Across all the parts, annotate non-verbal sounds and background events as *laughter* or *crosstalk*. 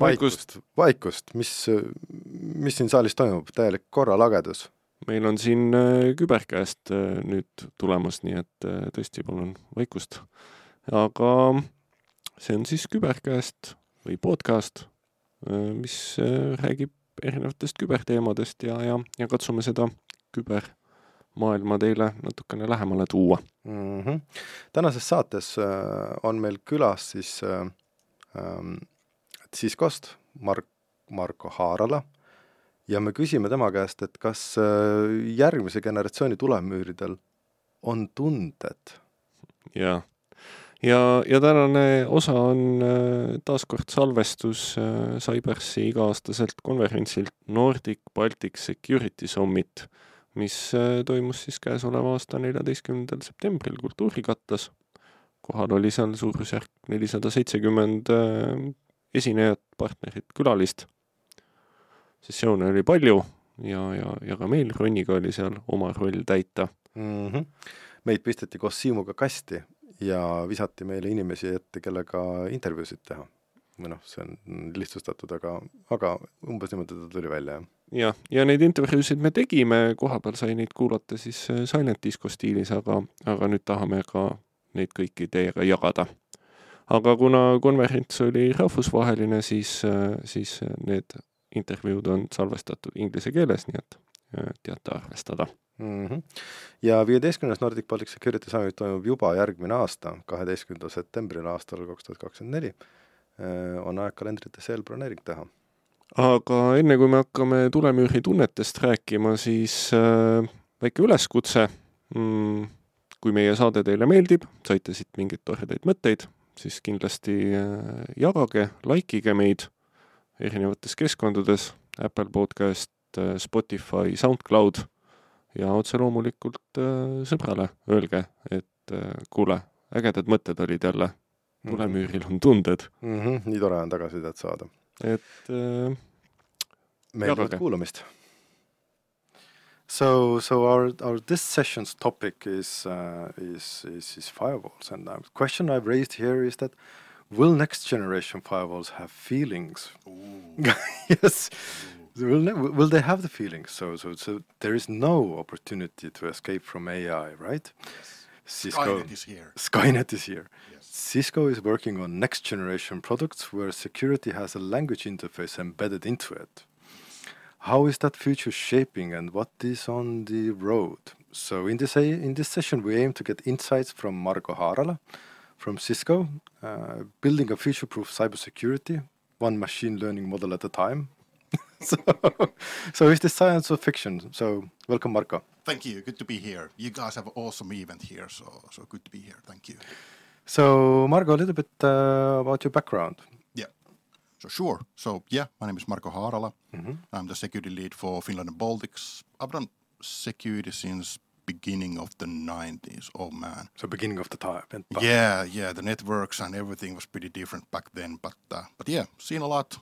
vaikust, vaikust, mis, mis siin saalis toimub, täielik korralagedus. meil on siin äh, küberkäest äh, nüüd tulemas, nii et äh, tõesti palun vaikust. aga see on siis küberkäest või podcast, mis räägib erinevatest küberteemadest ja, ja, ja katsume seda kübermaailma teile natukene lähemale tuua mm. -hmm. tänases saates on meil külas siis ähm, Ciscost Mark, Marko Haarala ja me küsime tema käest, et kas äh, järgmise generatsiooni tulemüüridel on tunded? jaa. ja, ja, tänane osa on äh, taaskord salvestus äh, Cybersi iga-aastaselt konverentsilt Nordic Baltic Security Summit, mis toimus siis käesoleva aasta neljateistkümnendal septembril Kultuurikattas. kohal oli seal suurusjärk nelisada seitsekümmend esinejat, partnerit, külalist. sessioone oli palju ja, ja, ja ka meil Roniga oli seal oma roll täita mm. -hmm. meid pisteti koos Siimuga kasti ja visati meile inimesi ette, kellega intervjuusid teha. või noh, see on lihtsustatud, aga, aga umbes niimoodi ta tuli välja, jah. Jah, ja neid intervjuusid me tegime, kohapeal sai neid kuulata siis äh, Silent Disco stiilis, aga, aga nüüd tahame ka neid kõiki teiega jagada aga kuna konverents oli rahvusvaheline, siis, siis need intervjuud on salvestatud inglise keeles, nii et teate arvestada mm. -hmm. ja viieteistkümnes Nordic Baltic Security Summit toimub juba järgmine aasta, kaheteistkümnendal septembril aastal kaks tuhat kakskümmend neli. on aeg kalendrites eelbroneering teha. Aga enne kui me hakkame tulemüüri tunnetest rääkima, siis äh, väike üleskutse mm,. kui meie saade teile meeldib, saite siit mingeid toredaid mõtteid, siis kindlasti äh, jagage, likeige meid erinevates keskkondades, Apple podcast, äh, Spotify, SoundCloud ja otse loomulikult äh, sõbrale öelge, et kuule, ägedad mõtted olid jälle, tulemüüril on tunded mm. -hmm, nii tore on tagasisidet saada. Et äh, meeldivat kuulamist So, so our, our this session's topic is, uh, is, is is firewalls, and the question I've raised here is that will next generation firewalls have feelings? *laughs* yes. Will, will they have the feelings? So, so, so there is no opportunity to escape from AI, right? Yes. Cisco, Skynet is here. Skynet is here. Cisco is working on next generation products where security has a language interface embedded into it how is that future shaping and what is on the road? So in this in this session, we aim to get insights from Marko Haarala from Cisco, uh, building a future-proof cybersecurity, one machine learning model at a time. *laughs* so, so is this science or fiction? So welcome, Marko. Thank you. Good to be here. You guys have an awesome event here, so so good to be here. Thank you. So, Marko, a little bit uh, about your background. Yeah. So sure. So yeah, my name is Marko Haarala. Mm-hmm. I'm the security lead for Finland and Baltics. I've done security since beginning of the 90s. Oh man. So beginning of the time. Yeah, yeah. The networks and everything was pretty different back then. But uh, but yeah, seen a lot,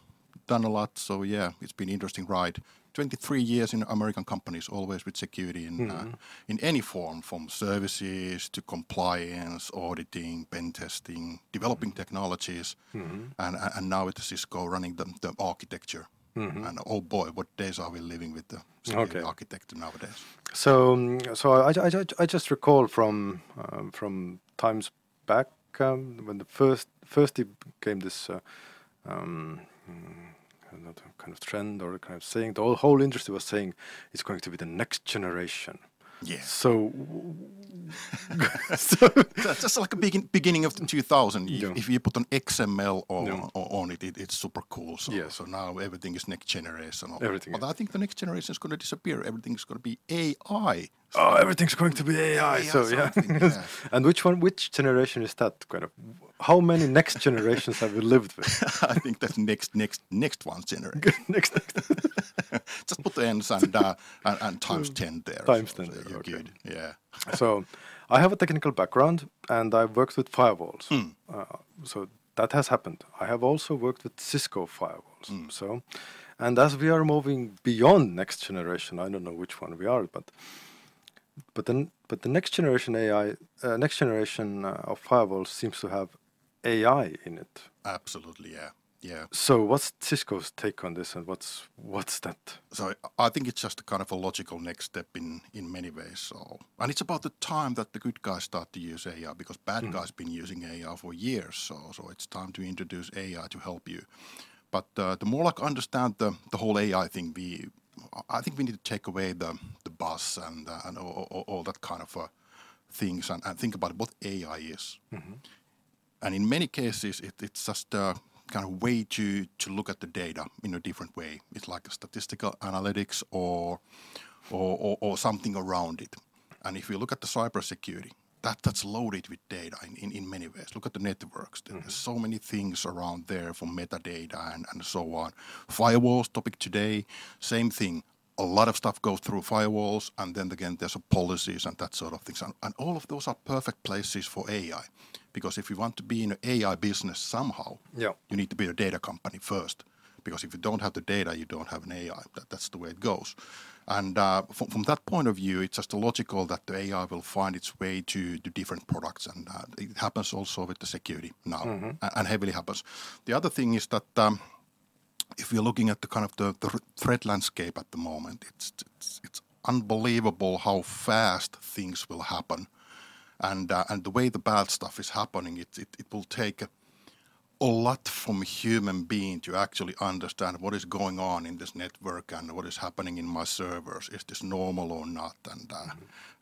done a lot. So yeah, it's been interesting ride. 23 years in American companies, always with security in, uh, mm-hmm. uh, in any form, from services to compliance, auditing, pen testing, developing mm-hmm. technologies, mm-hmm. and, and now with Cisco running the, the architecture. Mm-hmm. And oh boy, what days are we living with the security okay. architecture nowadays? So, um, so I, I, I just recall from um, from times back um, when the first first came this. Uh, um, not kind of trend or kind of saying. The whole, industry was saying it's going to be the next generation. Yeah. So, *laughs* *laughs* so just like a begin, beginning of the 2000, yeah. if you put an XML on, yeah. on it, it, it's super cool. So, yeah. so now everything is next generation. Everything. But I think the next generation is going to disappear. Everything is going to be AI. Oh, everything's going to be AI. AI so yeah. *laughs* yeah. and which one? Which generation is that? Kind of. How many next generations have we lived with? *laughs* I think that's next, next, next one generation. *laughs* next, next. Just put the ends and, uh, and, and times ten there. Times so, ten. So you're okay. good. Yeah. so, I have a technical background and I've worked with firewalls. Mm. Uh, so that has happened. I have also worked with Cisco firewalls. Mm. So, and as we are moving beyond next generation, I don't know which one we are, but but then but the next generation AI, uh, next generation uh, of firewalls seems to have AI in it. Absolutely, yeah, yeah. So what's Cisco's take on this, and what's what's that? So I think it's just a kind of a logical next step in in many ways. So and it's about the time that the good guys start to use AI because bad guys been using AI for years. So so it's time to introduce AI to help you. But uh, the more like understand the the whole AI thing, we I think we need to take away the the buzz and uh, and all, all, all that kind of uh, things and, and think about what AI is. And in many cases, it, it's just a kind of way to, to look at the data in a different way. It's like a statistical analytics or, or, or, or something around it. And if you look at the cybersecurity, that, that's loaded with data in, in, in many ways. Look at the networks. There's mm-hmm. so many things around there for metadata and, and so on. Firewalls topic today, same thing. A lot of stuff goes through firewalls, and then again, there's a policies and that sort of things. And, and all of those are perfect places for AI. Because if you want to be in an AI business somehow, Yeah. you need to be a data company first. Because if you don't have the data, you don't have an AI. That, that's the way it goes. And uh, from, from that point of view, it's just logical that the AI will find its way to, to different products. And uh, it happens also with the security now, a- and heavily happens. The other thing is that um, if you're looking at the kind of the, the threat landscape at the moment, it's, it's, it's unbelievable how fast things will happen. And, uh, and the way the bad stuff is happening, it, it, it will take a, lot from human being to actually understand what is going on in this network and what is happening in my servers. Is this normal or not? And, uh,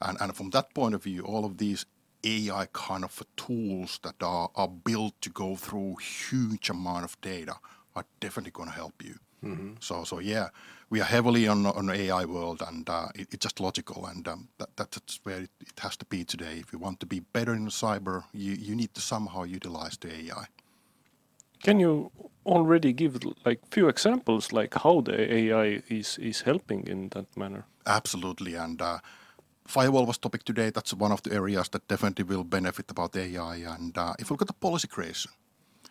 and, and from that point of view, all of these AI kind of tools that are, are built to go through huge amount of data are definitely going to help you. So, so yeah, we are heavily on on the AI world, and uh, it, it's just logical, and um, that, that's where it, it has to be today. If you want to be better in cyber, you, you need to somehow utilize the AI. Can you already give like few examples like how the AI is is helping in that manner? Absolutely, and uh, firewall was topic today. That's one of the areas that definitely will benefit about AI. And uh, if you look at the policy creation,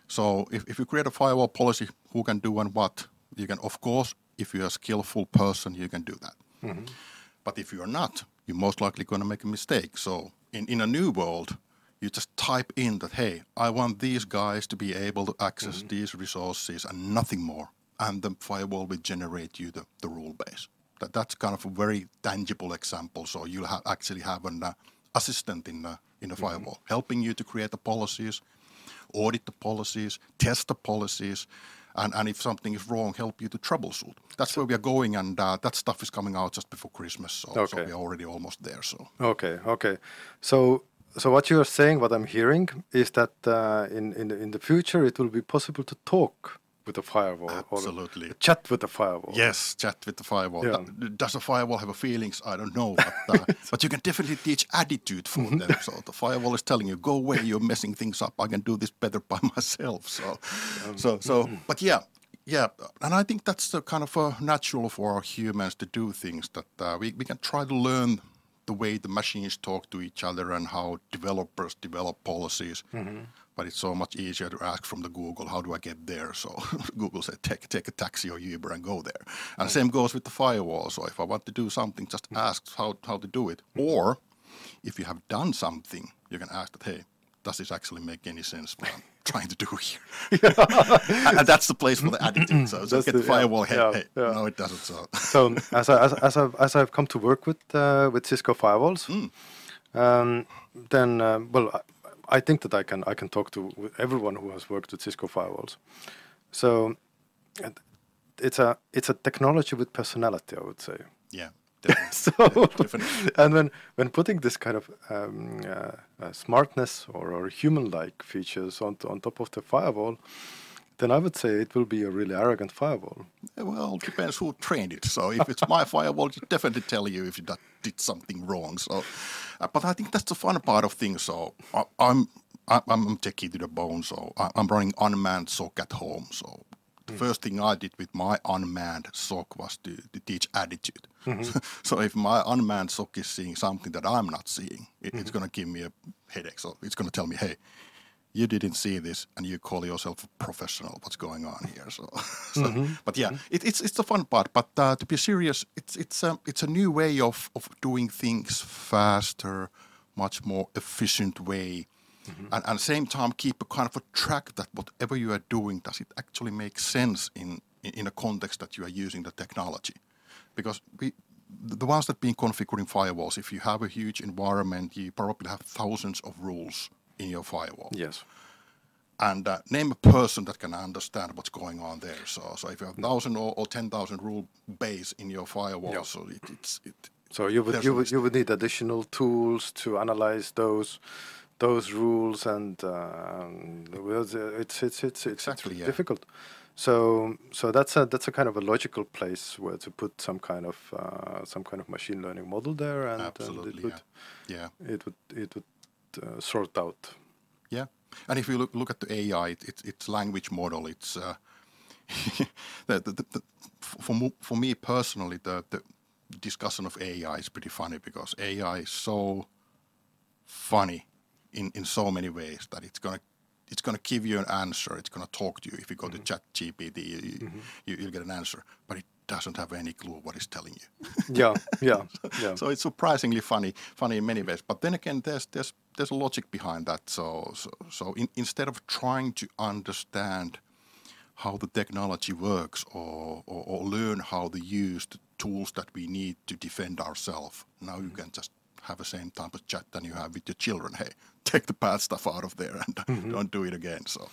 so if, if you create a firewall policy, who can do and what, you can of course, if you're a skillful person, you can do that. But if you're not, you're most likely going to make a mistake. So in, in a new world, you just type in that, hey, I want these guys to be able to access these resources and nothing more. And the firewall will generate you the, the rule base. That, that's kind of a very tangible example. So you'll ha- actually have an uh, assistant in the, in the firewall helping you to create the policies, audit the policies, test the policies, and, and if something is wrong, help you to troubleshoot. That's where we are going, and uh, that stuff is coming out just before Christmas. So, so we're already almost there. So Okay, okay. So, so what you are saying, what I'm hearing, is that uh, in in the, in the future it will be possible to talk with a firewall Absolutely. chat with a firewall. Yes, chat with the firewall. Yeah. Does a firewall have a feelings? I don't know, but, uh, *laughs* but you can definitely teach attitude for Mm-hmm. them. So the firewall is telling you, "Go away, you're messing things up. I can do this better by *laughs* myself." So, Um, so, so. mm-hmm. But yeah, yeah, and I think that's the kind of uh, natural for our humans to do things that uh, we we can try to learn the way the machines talk to each other and how developers develop policies. Mm-hmm. But it's so much easier to ask from the Google, how do I get there? So *laughs* Google said, take, take a taxi or Uber and go there. And the same goes with the firewall. So if I want to do something, just ask how, how to do it. Or if you have done something, you can ask that, hey, does this actually make any sense what I'm *laughs* trying to do here? *laughs* and, that's the place for the attitude. So, so That's get the the- yeah, firewall, hey, yeah, hey, yeah. no, it doesn't. So So as I, as as I've, as I've come to work with uh, with Cisco firewalls, um, then uh, well, I, I think that I can I can talk to everyone who has worked with Cisco firewalls. So it's a it's a technology with personality, I would say. yeah. *laughs* so *laughs* definitely. and when when putting this kind of um, uh, uh, smartness or, or human-like features on on top of the firewall, then I would say it will be a really arrogant firewall. Well, it depends who trained it. So if it's my *laughs* firewall, it definitely tell you if you that did something wrong. So, uh, but I think that's the fun part of things. So I, I'm I, I'm techie to the bone. So I, I'm running unmanned SOC at home. So the first thing I did with my unmanned SOC was to, to teach attitude. Mm-hmm. *laughs* so if my unmanned SOC is seeing something that I'm not seeing, it, it's mm-hmm. going to give me a headache. So it's going to tell me, hey, you didn't see this and you call yourself a professional. What's going on here? So, *laughs* so mm-hmm. but yeah it, it's it's the fun part. But uh, to be serious it's it's a it's a new way of of doing things faster much more efficient way and at the same time keep a kind of a track that whatever you are doing does it actually make sense in in, in a context that you are using the technology because we the ones that been configuring firewalls if you have a huge environment you probably have thousands of rules in your firewall Yes. and uh, name a person that can understand what's going on there. So, so if you have thousand or, or ten thousand rule base in your firewall, Yeah. so it, it's it, So you would you would you would need additional tools to analyze those those rules and the- it's it's it's it's Exactly, yeah. difficult. So so that's a that's a kind of a logical place where to put some kind of uh, some kind of machine learning model there, and, and absolutely it would yeah, yeah, it would it would uh, sort out. yeah. And if you look look at the AI, it, it's it's language model. It's uh, *laughs* the, the, the, the, for for me personally, the the discussion of AI is pretty funny because AI is so funny in, in so many ways that it's gonna it's gonna give you an answer. It's gonna talk to you. If you go to mm-hmm. Chat GPT, you, you, mm-hmm. you, you'll get an answer, but it doesn't have any clue what it's telling you. *laughs* Yeah, yeah, *laughs* yeah. so it's surprisingly funny, funny in many ways. But then again, there's there's there's a logic behind that. So so, so in, instead of trying to understand how the technology works or, or, or learn how to use the tools that we need to defend ourselves, now you mm-hmm. can just have the same type of chat than you have with your children. Hey, *laughs* take the bad stuff out of there and *laughs* don't do it again. So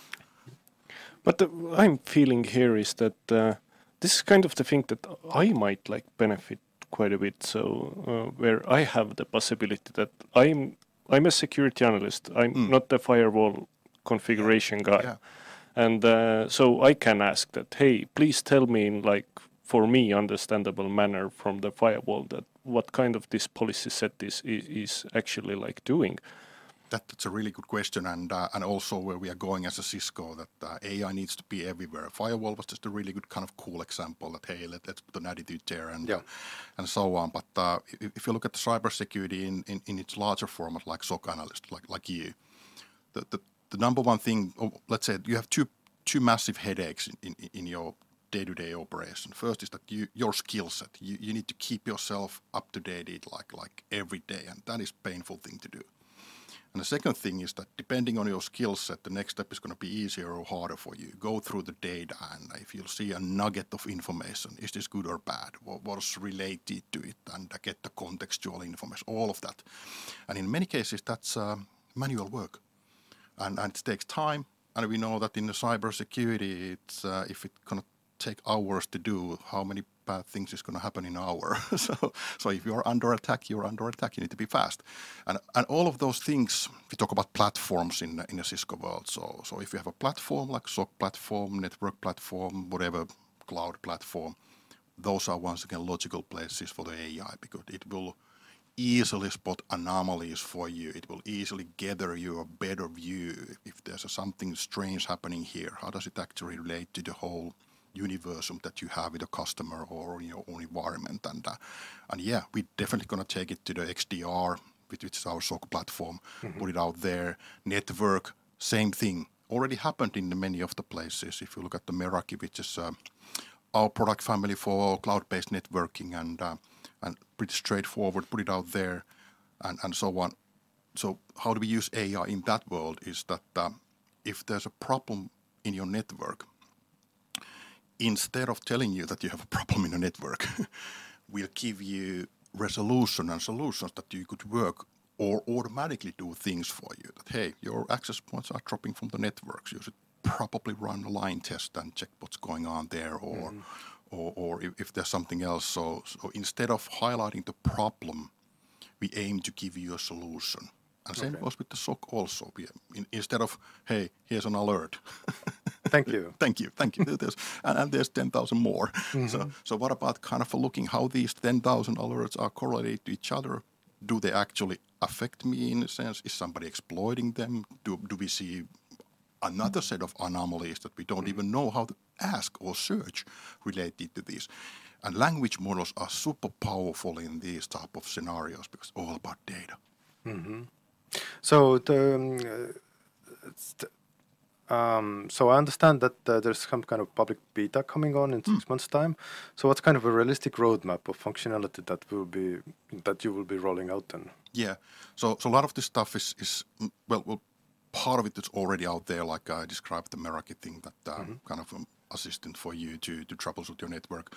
But the, I'm feeling here is that uh, this is kind of the thing that I might like benefit quite a bit. So uh, where I have the possibility that I'm I'm a security analyst. I'm not the firewall configuration guy, yeah. and uh, so I can ask that. Hey, please tell me in like for me understandable manner from the firewall that what kind of this policy set is is, is actually like doing. That, that's a really good question, and uh, and also where we are going as a Cisco, that uh, AI needs to be everywhere. Firewall was just a really good kind of cool example that hey, let, let's put an attitude there and Yeah. and so on. But uh, if, if you look at the cybersecurity in, in, in its larger format, like SOC analyst, like like you, the, the, the number one thing, oh, let's say you have two two massive headaches in, in, in your day-to-day operation. First is that you, your skill set, you, you need to keep yourself up to date like like every day, and that is painful thing to do. And the second thing is that depending on your skill set, the next step is going to be easier or harder for you. Go through the data, and if you'll see a nugget of information, is this good or bad? What was related to it, and get the contextual information, all of that. And in many cases, that's uh, manual work, and, and it takes time. And we know that in the cybersecurity, it's uh, if going to take hours to do, how many bad things is going to happen in an hour. *laughs* so, so if you're under attack, you're under attack. You need to be fast, and and all of those things. We talk about platforms in in the Cisco world. So so if you have a platform like SOC platform, network platform, whatever cloud platform, those are once again logical places for the AI because it will easily spot anomalies for you. It will easily gather you a better view if there's a something strange happening here. How does it actually relate to the whole universum that you have with a customer or in your own environment? And uh, and yeah, we're definitely gonna take it to the XDR, which which is our SOC platform, put it out there. Network, same thing. Already happened in many of the places. If you look at the Meraki, which is uh, our product family for cloud-based networking and uh, and pretty straightforward. Put it out there, and and so on. So how do we use AI in that world? Is that um, if there's a problem in your network, instead of telling you that you have a problem in a network, *laughs* we'll give you resolution and solutions that you could work or automatically do things for you. That hey, your access points are dropping from the networks. You should probably run a line test and check what's going on there, or mm-hmm. or, or if, if there's something else. So, so instead of highlighting the problem, we aim to give you a solution. And same Okay. goes with the SOC also. We, in, instead of hey, here's an alert. *laughs* Thank you. thank you, thank you. There's, and, and there's 10,000 more. So, so what about kind of looking how these 10,000 alerts are correlated to each other? Do they actually affect me in a sense? Is somebody exploiting them? Do, do we see another set of anomalies that we don't even know how to ask or search related to these? And language models are super powerful in these type of scenarios because it's all about data. So the, um, uh, the- um, so I understand that uh, there's some kind of public beta coming on in six months' time. So what's kind of a realistic roadmap of functionality that will be that you will be rolling out then? Yeah. So, so a lot of this stuff is, is mm, well, well, part of it is already out there, like I described the Meraki thing, that uh, kind of um, assistant for you to, to troubleshoot your network.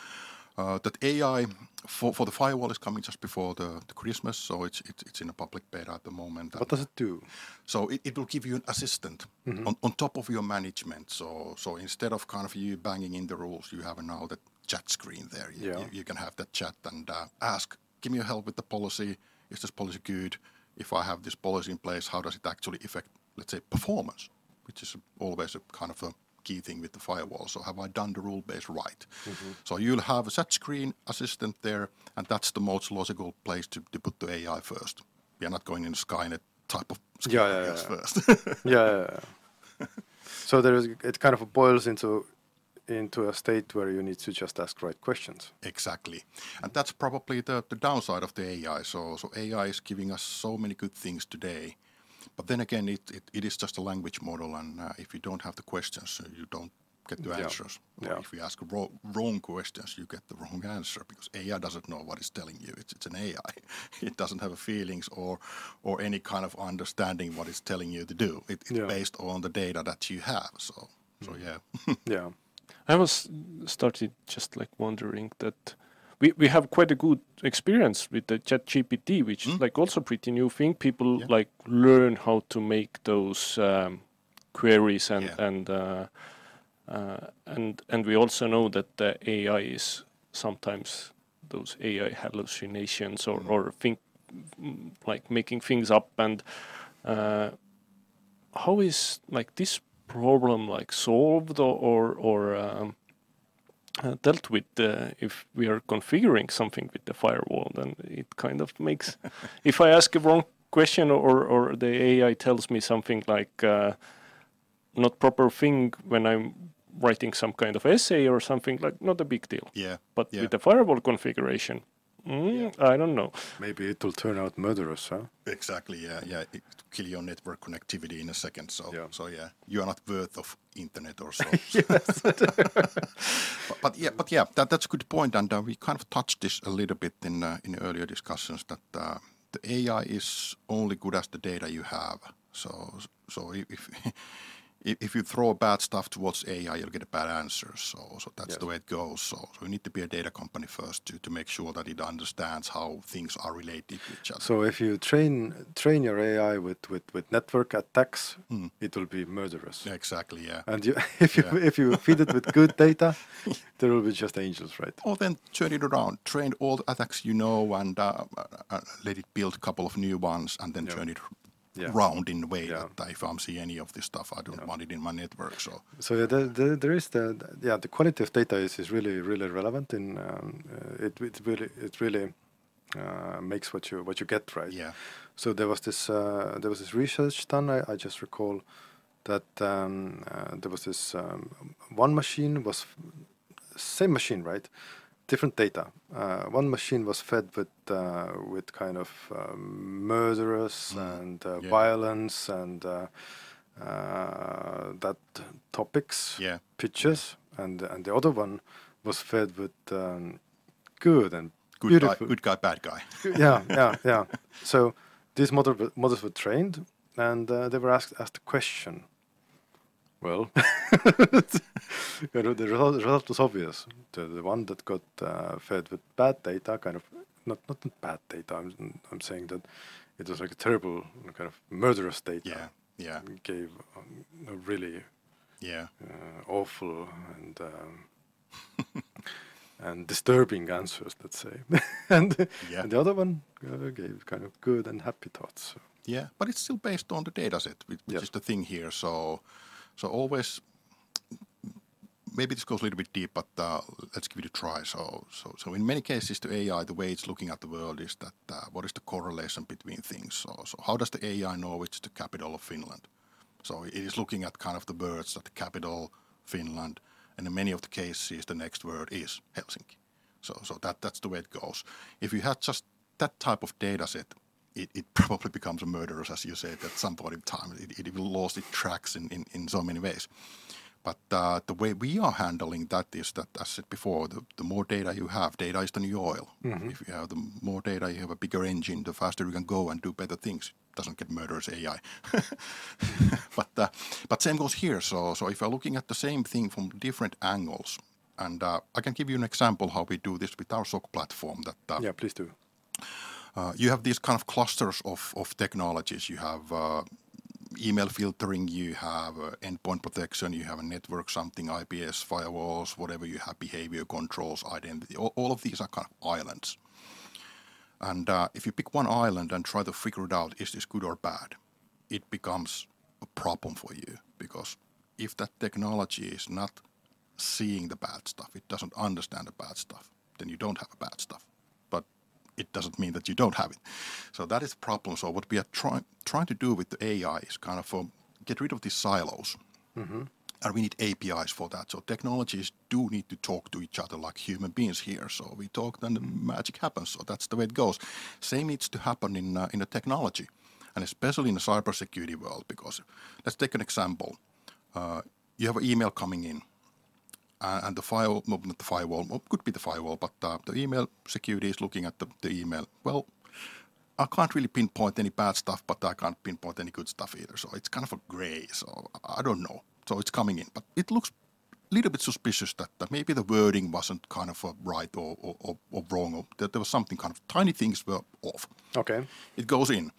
Uh, that AI for, for the firewall is coming just before the, the Christmas, so it's, it's it's in a public beta at the moment. What does it do? So it, it will give you an assistant on, on top of your management. So so instead of kind of you banging in the rules, you have now the chat screen there. You, Yeah. you, you can have that chat and uh, ask, give me your help with the policy. Is this policy good? If I have this policy in place, how does it actually affect, let's say, performance? Which is always a kind of a key thing with the firewall. So have I done the rule base right? Mm-hmm. So you'll have a set screen assistant there, and that's the most logical place to, to put the AI first. We are not going in Skynet type of *laughs* Yeah, yeah, yeah. first. yeah, yeah, yeah. so there is it kind of boils into into a state where you need to just ask right questions. Exactly. And that's probably the, the downside of the AI. So, so AI is giving us so many good things today. But then again, it, it, it is just a language model. And uh, if you don't have the questions, uh, you don't get the answers. Or Yeah. If you ask wrong, wrong questions, you get the wrong answer because AI doesn't know what it's telling you. It's, it's an AI. *laughs* It doesn't have feelings or, or any kind of understanding what it's telling you to do. It, it's Yeah. based on the data that you have. So, so yeah. *laughs* Yeah. I was started just like wondering that we, we have quite a good experience with the chat GPT, which is like also pretty new thing. People Hmm? Yeah. like learn how to make those um, queries and Yeah. and uh, uh, and and we also know that the AI is sometimes those AI hallucinations or Hmm. or think mm, like making things up and uh, how is like this problem like solved or or, or um, uh, dealt with uh, if we are configuring something with the firewall then it kind of makes *laughs* if i ask a wrong question or or the ai tells me something like uh, not proper thing when i'm writing some kind of essay or something like not a big deal Yeah. but yeah. with the firewall configuration mm, i don't know Maybe it will turn out murderous, huh? Exactly. Yeah, yeah. It kill your network connectivity in a second. So, Yeah. so yeah, you are not worth of internet or so. *laughs* but, but yeah, but yeah, that, that's a good point, and uh, we kind of touched this a little bit in uh, in earlier discussions that uh, the AI is only good as the data you have. So, so if *laughs* if, you throw bad stuff towards AI, you'll get a bad answer. So, so that's the way it goes. So, so you need to be a data company first to, to make sure that it understands how things are related to each other. So if you train train your AI with, with, with network attacks, it will be murderous. Exactly. Yeah. And you, *laughs* if you Yeah. if you feed it with good data, *laughs* there will be just angels, right? Or then turn it around, train all the attacks you know, and uh, uh, let it build a couple of new ones, and then Yeah. turn it Yeah. round in a way Yeah. that if I'm seeing any of this stuff, I don't want it in my network. So So yeah, there, there, there is the, the- yeah the quality of data is, is really really relevant in um, uh, it it really it really uh, makes what you what you get right. yeah, So there was this uh, there was this research done. I, I just recall that um, uh, there was this um, one machine was same machine right, different data. Uh, one machine was fed with uh, with kind of um, murderous and uh, Yeah. violence and uh, uh, that topics yeah, pictures, and and the other one was fed with um, good and good guy, good guy, bad guy. yeah, *laughs* yeah, yeah. So these model, models were trained, and uh, they were asked asked a question. Well, you know, the result, the result was obvious. The, the one that got uh, fed with bad data, kind of not not bad data. I'm I'm saying that it was like a terrible kind of murderous data. Yeah, yeah, Gave um, a really yeah, uh, awful and um, *laughs* and disturbing answers, let's say. *laughs* and, Yeah. and the other one uh, gave kind of good and happy thoughts. yeah. But it's still based on the data set, which, which Yes. is the thing here. So, so always. Maybe this goes a little bit deep, but uh, let's give it a try. So, so, so in many cases, the AI, the way it's looking at the world is that uh, what is the correlation between things? So, so how does the AI know which is the capital of Finland? So it is looking at kind of the words that the capital, Finland, and in many of the cases, the next word is Helsinki. So, so that, that's the way it goes. If you had just that type of data set, it, it probably becomes a murderous, as you said, at some point in time. It, it will lose its tracks in, in, in so many ways. But uh, the way we are handling that is that, as I said before, the, the more data you have, data is the new oil. If you have the more data, you have a bigger engine, the faster you can go and do better things. It doesn't get murderous AI. *laughs* but uh, but same goes here. So so if you're looking at the same thing from different angles, and uh, I can give you an example how we do this with our SOC platform. That uh, Yeah, please do. Uh, you have these kind of clusters of, of technologies. You have uh, email filtering, you have uh, endpoint protection, you have a network something, IPS, firewalls, whatever you have, behavior controls, identity. All, of these are kind of islands. And if you pick one island and try to figure it out, is this good or bad, it becomes a problem for you because if that technology is not seeing the bad stuff, it doesn't understand the bad stuff, then you don't have a bad stuff. It doesn't mean that you don't have it. So that is the problem. So what we are trying trying to do with the AI is kind of um, get rid of these silos. And we need APIs for that. So technologies do need to talk to each other like human beings here. So we talk, then the magic happens. So that's the way it goes. Same needs to happen in uh, in a technology, and especially in the cybersecurity world. Because let's take an example. Uh, you have an email coming in, and the firewall, well, not the firewall, could be the firewall, but uh, the email security is looking at the, the email. Well, I can't really pinpoint any bad stuff, but I can't pinpoint any good stuff either. So it's kind of a gray. So I don't know. So it's coming in, but it looks a little bit suspicious that, that maybe the wording wasn't kind of uh, right or, or, or, or wrong, or that there was something kind of tiny things were off. Okay. It goes in.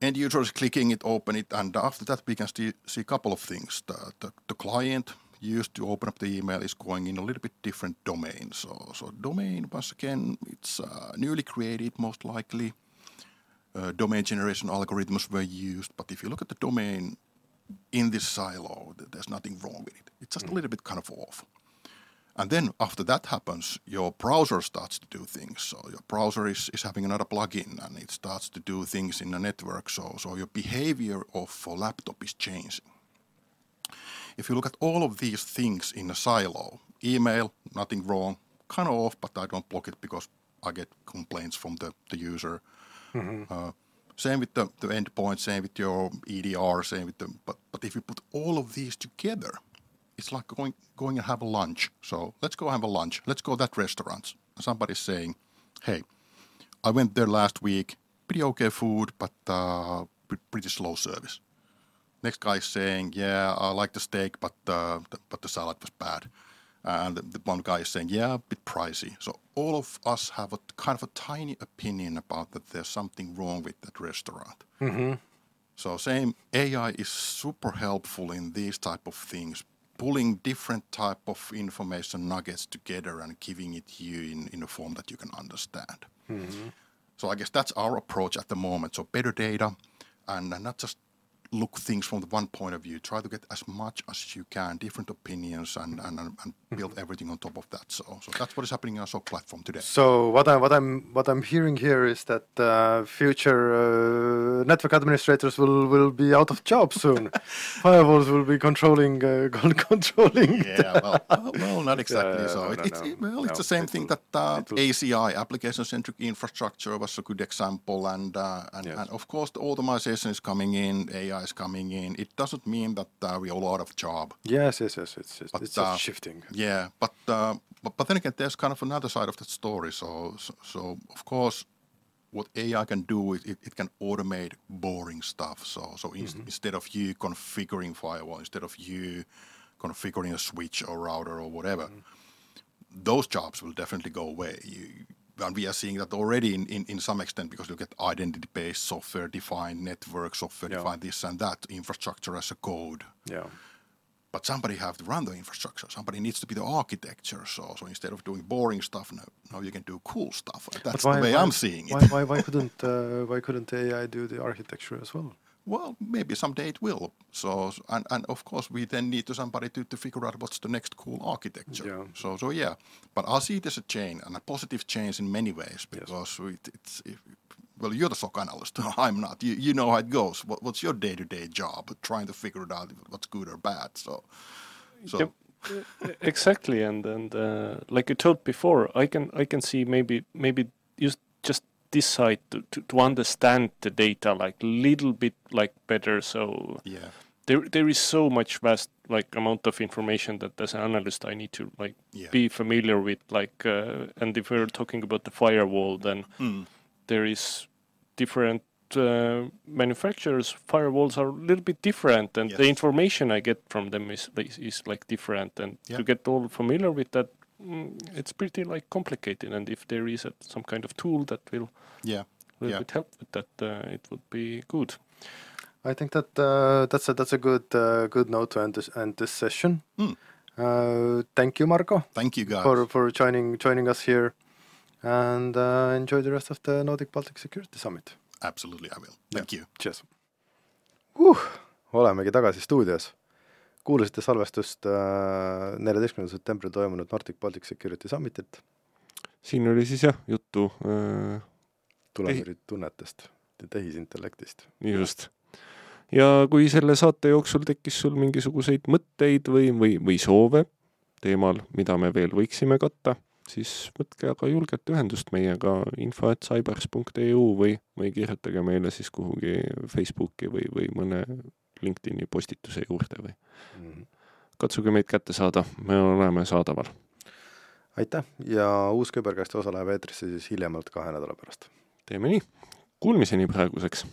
End user is clicking it, open it, and after that we can see, see a couple of things. The, the, the client used to open up the email is going in a little bit different domain. So, so domain once again, it's uh, newly created most likely. Uh, domain generation algorithms were used, but if you look at the domain in this silo, th- there's nothing wrong with it. It's just a little bit kind of off. And then after that happens, your browser starts to do things. So your browser is, is having another plugin and it starts to do things in the network. So, so your behavior of a laptop is changing. If you look at all of these things in a silo, email, nothing wrong, kind of off, but I don't block it because I get complaints from the, the user. Uh, same with the, the endpoint, same with your EDR, same with the, but, but if you put all of these together, it's like going going and have a lunch. So let's go have a lunch. Let's go that restaurant. Somebody's saying, "Hey, I went there last week. Pretty okay food, but uh, pretty slow service." Next guy is saying, "Yeah, I like the steak, but uh, the, but the salad was bad." And the, the one guy is saying, "Yeah, a bit pricey." So all of us have a kind of a tiny opinion about that. There's something wrong with that restaurant. So same AI is super helpful in these type of things, pulling different type of information nuggets together and giving it to you in, in a form that you can understand. So I guess that's our approach at the moment. So better data and not just look things from the one point of view. Try to get as much as you can, different opinions, and, and, and and build everything on top of that. So so that's what is happening in our SOC platform today. So what I what I'm what I'm hearing here is that uh, future uh, network administrators will will be out of job soon. *laughs* Firewalls will be controlling uh, *laughs* controlling. Yeah, well, well, well, not exactly. So no, it, no, it's no. well, it's the same thing will- that uh, ACI, application-centric infrastructure, was a good example, and uh, and, Yes. and of course the automation is coming in, AI is coming in. It doesn't mean that uh, we all out of job. Yes, yes, yes. It's it's, But, it's just uh, shifting. Yeah, but, uh, but but then again, there's kind of another side of that story. So so, so of course, what AI can do is it, it can automate boring stuff. So so in, instead of you configuring firewall, instead of you configuring a switch or router or whatever, those jobs will definitely go away. You, and we are seeing that already in, in, in some extent because you get identity based software defined network, software Yeah. defined this and that, infrastructure as a code Yeah. but somebody have to run the infrastructure. Somebody needs to be the architecture. So, so instead of doing boring stuff, now, now you can do cool stuff. That's the way I'm seeing it. Why, why, why couldn't uh, why couldn't AI do the architecture as well? Well, maybe someday it will. So, and, and of course, we then need to somebody to, to figure out what's the next cool architecture. Yeah. So, so yeah. But I see it as a chain and a positive change in many ways because it, it's. If, well, you're the SOC analyst. *laughs* I'm not. You, you know how it goes. What, what's your day-to-day job? Trying to figure it out what's good or bad. So, so Yep. Exactly and and uh, like you told before i can i can see maybe maybe use just this side to, to, to understand the data like little bit like better so yeah. there there is so much vast like amount of information that as an analyst I need to like Yeah. be familiar with like uh, and if we're talking about the firewall then Mm. there is different uh, manufacturers firewalls are a little bit different and the information I get from them is is, is like different and Yeah. to get all familiar with that it's pretty like complicated and if there is a, some kind of tool that will Yeah. will Yeah. bit help with that uh, it would be good I think that uh, that's a that's a good uh, good note to end this end this session. Mm. Uh, thank you, Marko. Thank you, guys. for for joining joining us here, and uh, enjoy the rest of the Nordic Baltic Security Summit. Absolutely, I will. Thank you. Cheers uh,. olemegi tagasi stuudios. Kuulasite salvestust äh, neljateistkümnendal septembril toimunud Nordic Baltic Security Summitit, siin oli siis jah juttu äh, tulemurid tunnetest ja tehisintellektist. just. ja kui selle saate jooksul tekkis sul mingisuguseid mõtteid või, või, või soove teemal, mida me veel võiksime katta, siis võtke aga julgelt ühendust meiega info.cybers.eu või, või kirjutage meile siis kuhugi Facebooki või, või mõne LinkedIni postituse juurde või Mhm. katsuge meid kätte saada, me oleme saadaval. aitäh ja uus küberkasti osa läheb eetrisse siis hiljemalt kahe nädala pärast. teeme nii, kuulmiseni praeguseks